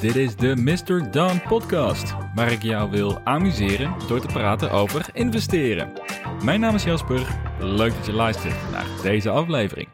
Dit is de Mr. Don podcast, waar ik jou wil amuseren door te praten over investeren. Mijn naam is Jasper, leuk dat je luistert naar deze aflevering.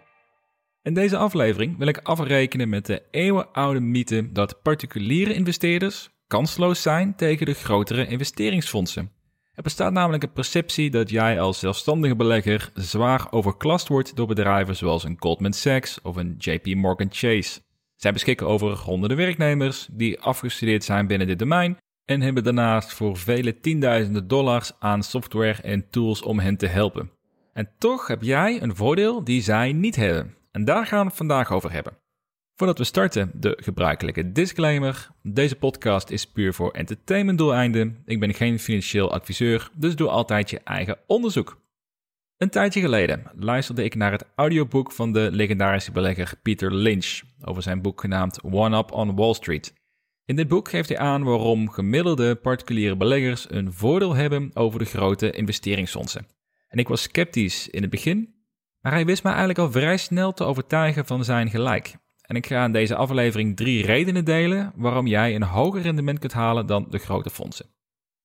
In deze aflevering wil ik afrekenen met de eeuwenoude mythe dat particuliere investeerders kansloos zijn tegen de grotere investeringsfondsen. Er bestaat namelijk een perceptie dat jij als zelfstandige belegger zwaar overklast wordt door bedrijven zoals een Goldman Sachs of een JP Morgan Chase. Zij beschikken over honderden werknemers die afgestudeerd zijn binnen dit domein en hebben daarnaast voor vele tienduizenden dollars aan software en tools om hen te helpen. En toch heb jij een voordeel die zij niet hebben. En daar gaan we het vandaag over hebben. Voordat we starten, de gebruikelijke disclaimer. Deze podcast is puur voor entertainmentdoeleinden. Ik ben geen financieel adviseur, dus doe altijd je eigen onderzoek. Een tijdje geleden luisterde ik naar het audioboek van de legendarische belegger Peter Lynch over zijn boek genaamd One Up on Wall Street. In dit boek geeft hij aan waarom gemiddelde particuliere beleggers een voordeel hebben over de grote investeringsfondsen. En ik was sceptisch in het begin, maar hij wist mij eigenlijk al vrij snel te overtuigen van zijn gelijk. En ik ga in deze aflevering drie redenen delen waarom jij een hoger rendement kunt halen dan de grote fondsen.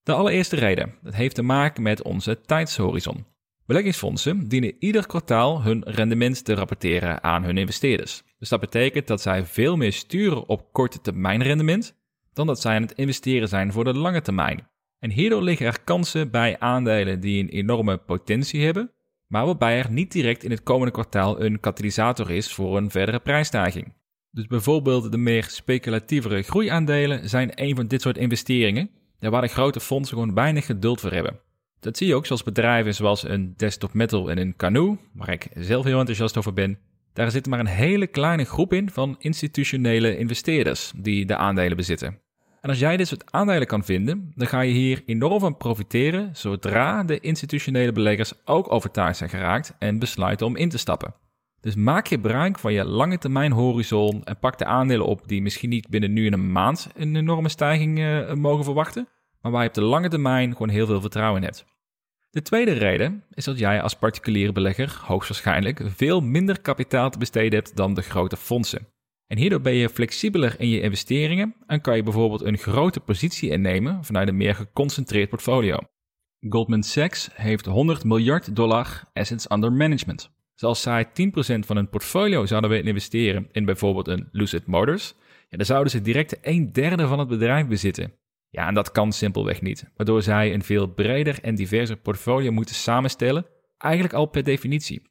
De allereerste reden, dat heeft te maken met onze tijdshorizon. Beleggingsfondsen dienen ieder kwartaal hun rendement te rapporteren aan hun investeerders. Dus dat betekent dat zij veel meer sturen op korte termijn rendement dan dat zij aan het investeren zijn voor de lange termijn. En hierdoor liggen er kansen bij aandelen die een enorme potentie hebben, maar waarbij er niet direct in het komende kwartaal een katalysator is voor een verdere prijsstijging. Dus bijvoorbeeld de meer speculatievere groeiaandelen zijn een van dit soort investeringen, waar de grote fondsen gewoon weinig geduld voor hebben. Dat zie je ook zoals bedrijven zoals een Desktop Metal en een Canoe, waar ik zelf heel enthousiast over ben. Daar zit maar een hele kleine groep in van institutionele investeerders die de aandelen bezitten. En als jij dit soort aandelen kan vinden, dan ga je hier enorm van profiteren zodra de institutionele beleggers ook overtuigd zijn geraakt en besluiten om in te stappen. Dus maak gebruik van je lange termijn horizon en pak de aandelen op die misschien niet binnen nu en een maand een enorme stijging uh, mogen verwachten, maar waar je op de lange termijn gewoon heel veel vertrouwen in hebt. De tweede reden is dat jij als particuliere belegger hoogstwaarschijnlijk veel minder kapitaal te besteden hebt dan de grote fondsen. En hierdoor ben je flexibeler in je investeringen en kan je bijvoorbeeld een grote positie innemen vanuit een meer geconcentreerd portfolio. Goldman Sachs heeft 100 miljard dollar assets under management. Dus als zij 10% van hun portfolio zouden willen investeren in bijvoorbeeld een Lucid Motors, ja, dan zouden ze direct een derde van het bedrijf bezitten. Ja, en dat kan simpelweg niet, waardoor zij een veel breder en diverser portfolio moeten samenstellen, eigenlijk al per definitie.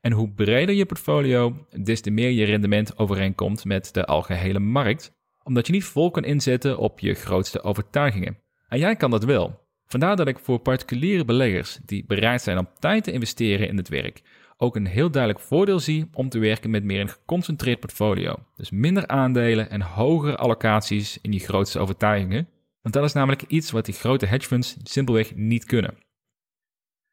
En hoe breder je portfolio, des te meer je rendement overeenkomt met de algehele markt, omdat je niet vol kan inzetten op je grootste overtuigingen. En jij kan dat wel. Vandaar dat ik voor particuliere beleggers die bereid zijn om tijd te investeren in het werk, ook een heel duidelijk voordeel zie om te werken met meer een geconcentreerd portfolio. Dus minder aandelen en hogere allocaties in je grootste overtuigingen, want dat is namelijk iets wat die grote hedgefunds simpelweg niet kunnen.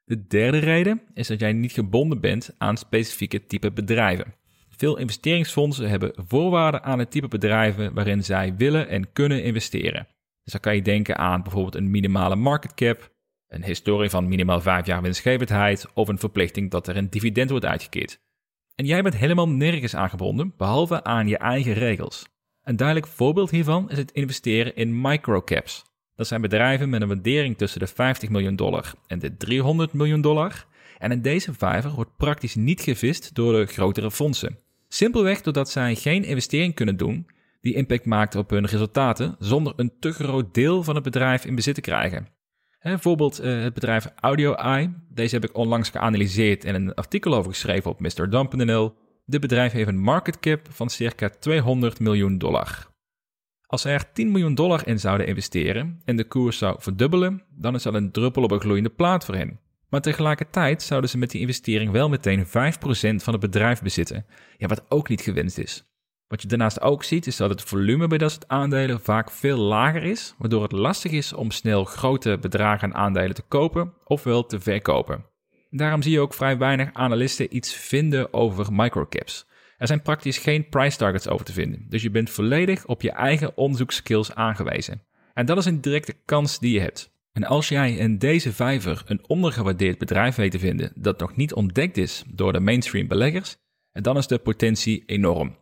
De derde reden is dat jij niet gebonden bent aan specifieke type bedrijven. Veel investeringsfondsen hebben voorwaarden aan het type bedrijven waarin zij willen en kunnen investeren. Dus dan kan je denken aan bijvoorbeeld een minimale market cap, een historie van minimaal 5 jaar winstgevendheid of een verplichting dat er een dividend wordt uitgekeerd. En jij bent helemaal nergens aangebonden behalve aan je eigen regels. Een duidelijk voorbeeld hiervan is het investeren in microcaps. Dat zijn bedrijven met een waardering tussen de 50 miljoen dollar en de 300 miljoen dollar. En in deze vijver wordt praktisch niet gevist door de grotere fondsen. Simpelweg doordat zij geen investering kunnen doen die impact maakt op hun resultaten zonder een te groot deel van het bedrijf in bezit te krijgen. Bijvoorbeeld uh, het bedrijf AudioEye. Deze heb ik onlangs geanalyseerd en een artikel over geschreven op MrDump.nl. Dit bedrijf heeft een market cap van circa 200 miljoen dollar. Als ze er 10 miljoen dollar in zouden investeren en de koers zou verdubbelen, dan is dat een druppel op een gloeiende plaat voor hen. Maar tegelijkertijd zouden ze met die investering wel meteen 5% van het bedrijf bezitten, ja, wat ook niet gewenst is. Wat je daarnaast ook ziet is dat het volume bij dat soort aandelen vaak veel lager is, waardoor het lastig is om snel grote bedragen aan aandelen te kopen ofwel te verkopen. Daarom zie je ook vrij weinig analisten iets vinden over microcaps. Er zijn praktisch geen price targets over te vinden, dus je bent volledig op je eigen onderzoekskills aangewezen. En dat is een directe kans die je hebt. En als jij in deze vijver een ondergewaardeerd bedrijf weet te vinden dat nog niet ontdekt is door de mainstream beleggers, dan is de potentie enorm.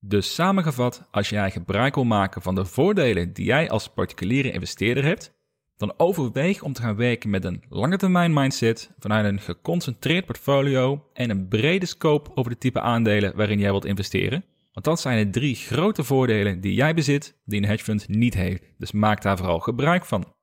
Dus samengevat, als jij gebruik wil maken van de voordelen die jij als particuliere investeerder hebt, dan overweeg om te gaan werken met een lange termijn mindset vanuit een geconcentreerd portfolio en een brede scope over de type aandelen waarin jij wilt investeren. Want dat zijn de drie grote voordelen die jij bezit die een hedge fund niet heeft. Dus maak daar vooral gebruik van.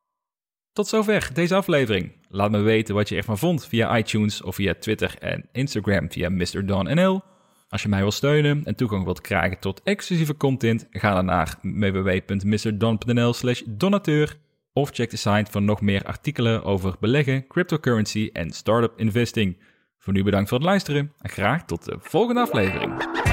Tot zover deze aflevering. Laat me weten wat je ervan vond via iTunes of via Twitter en Instagram via MrDonNL. Als je mij wil steunen en toegang wilt krijgen tot exclusieve content, ga dan naar www.mrdon.nl slash donateur of check de site voor nog meer artikelen over beleggen, cryptocurrency en startup investing. Voor nu bedankt voor het luisteren en graag tot de volgende aflevering.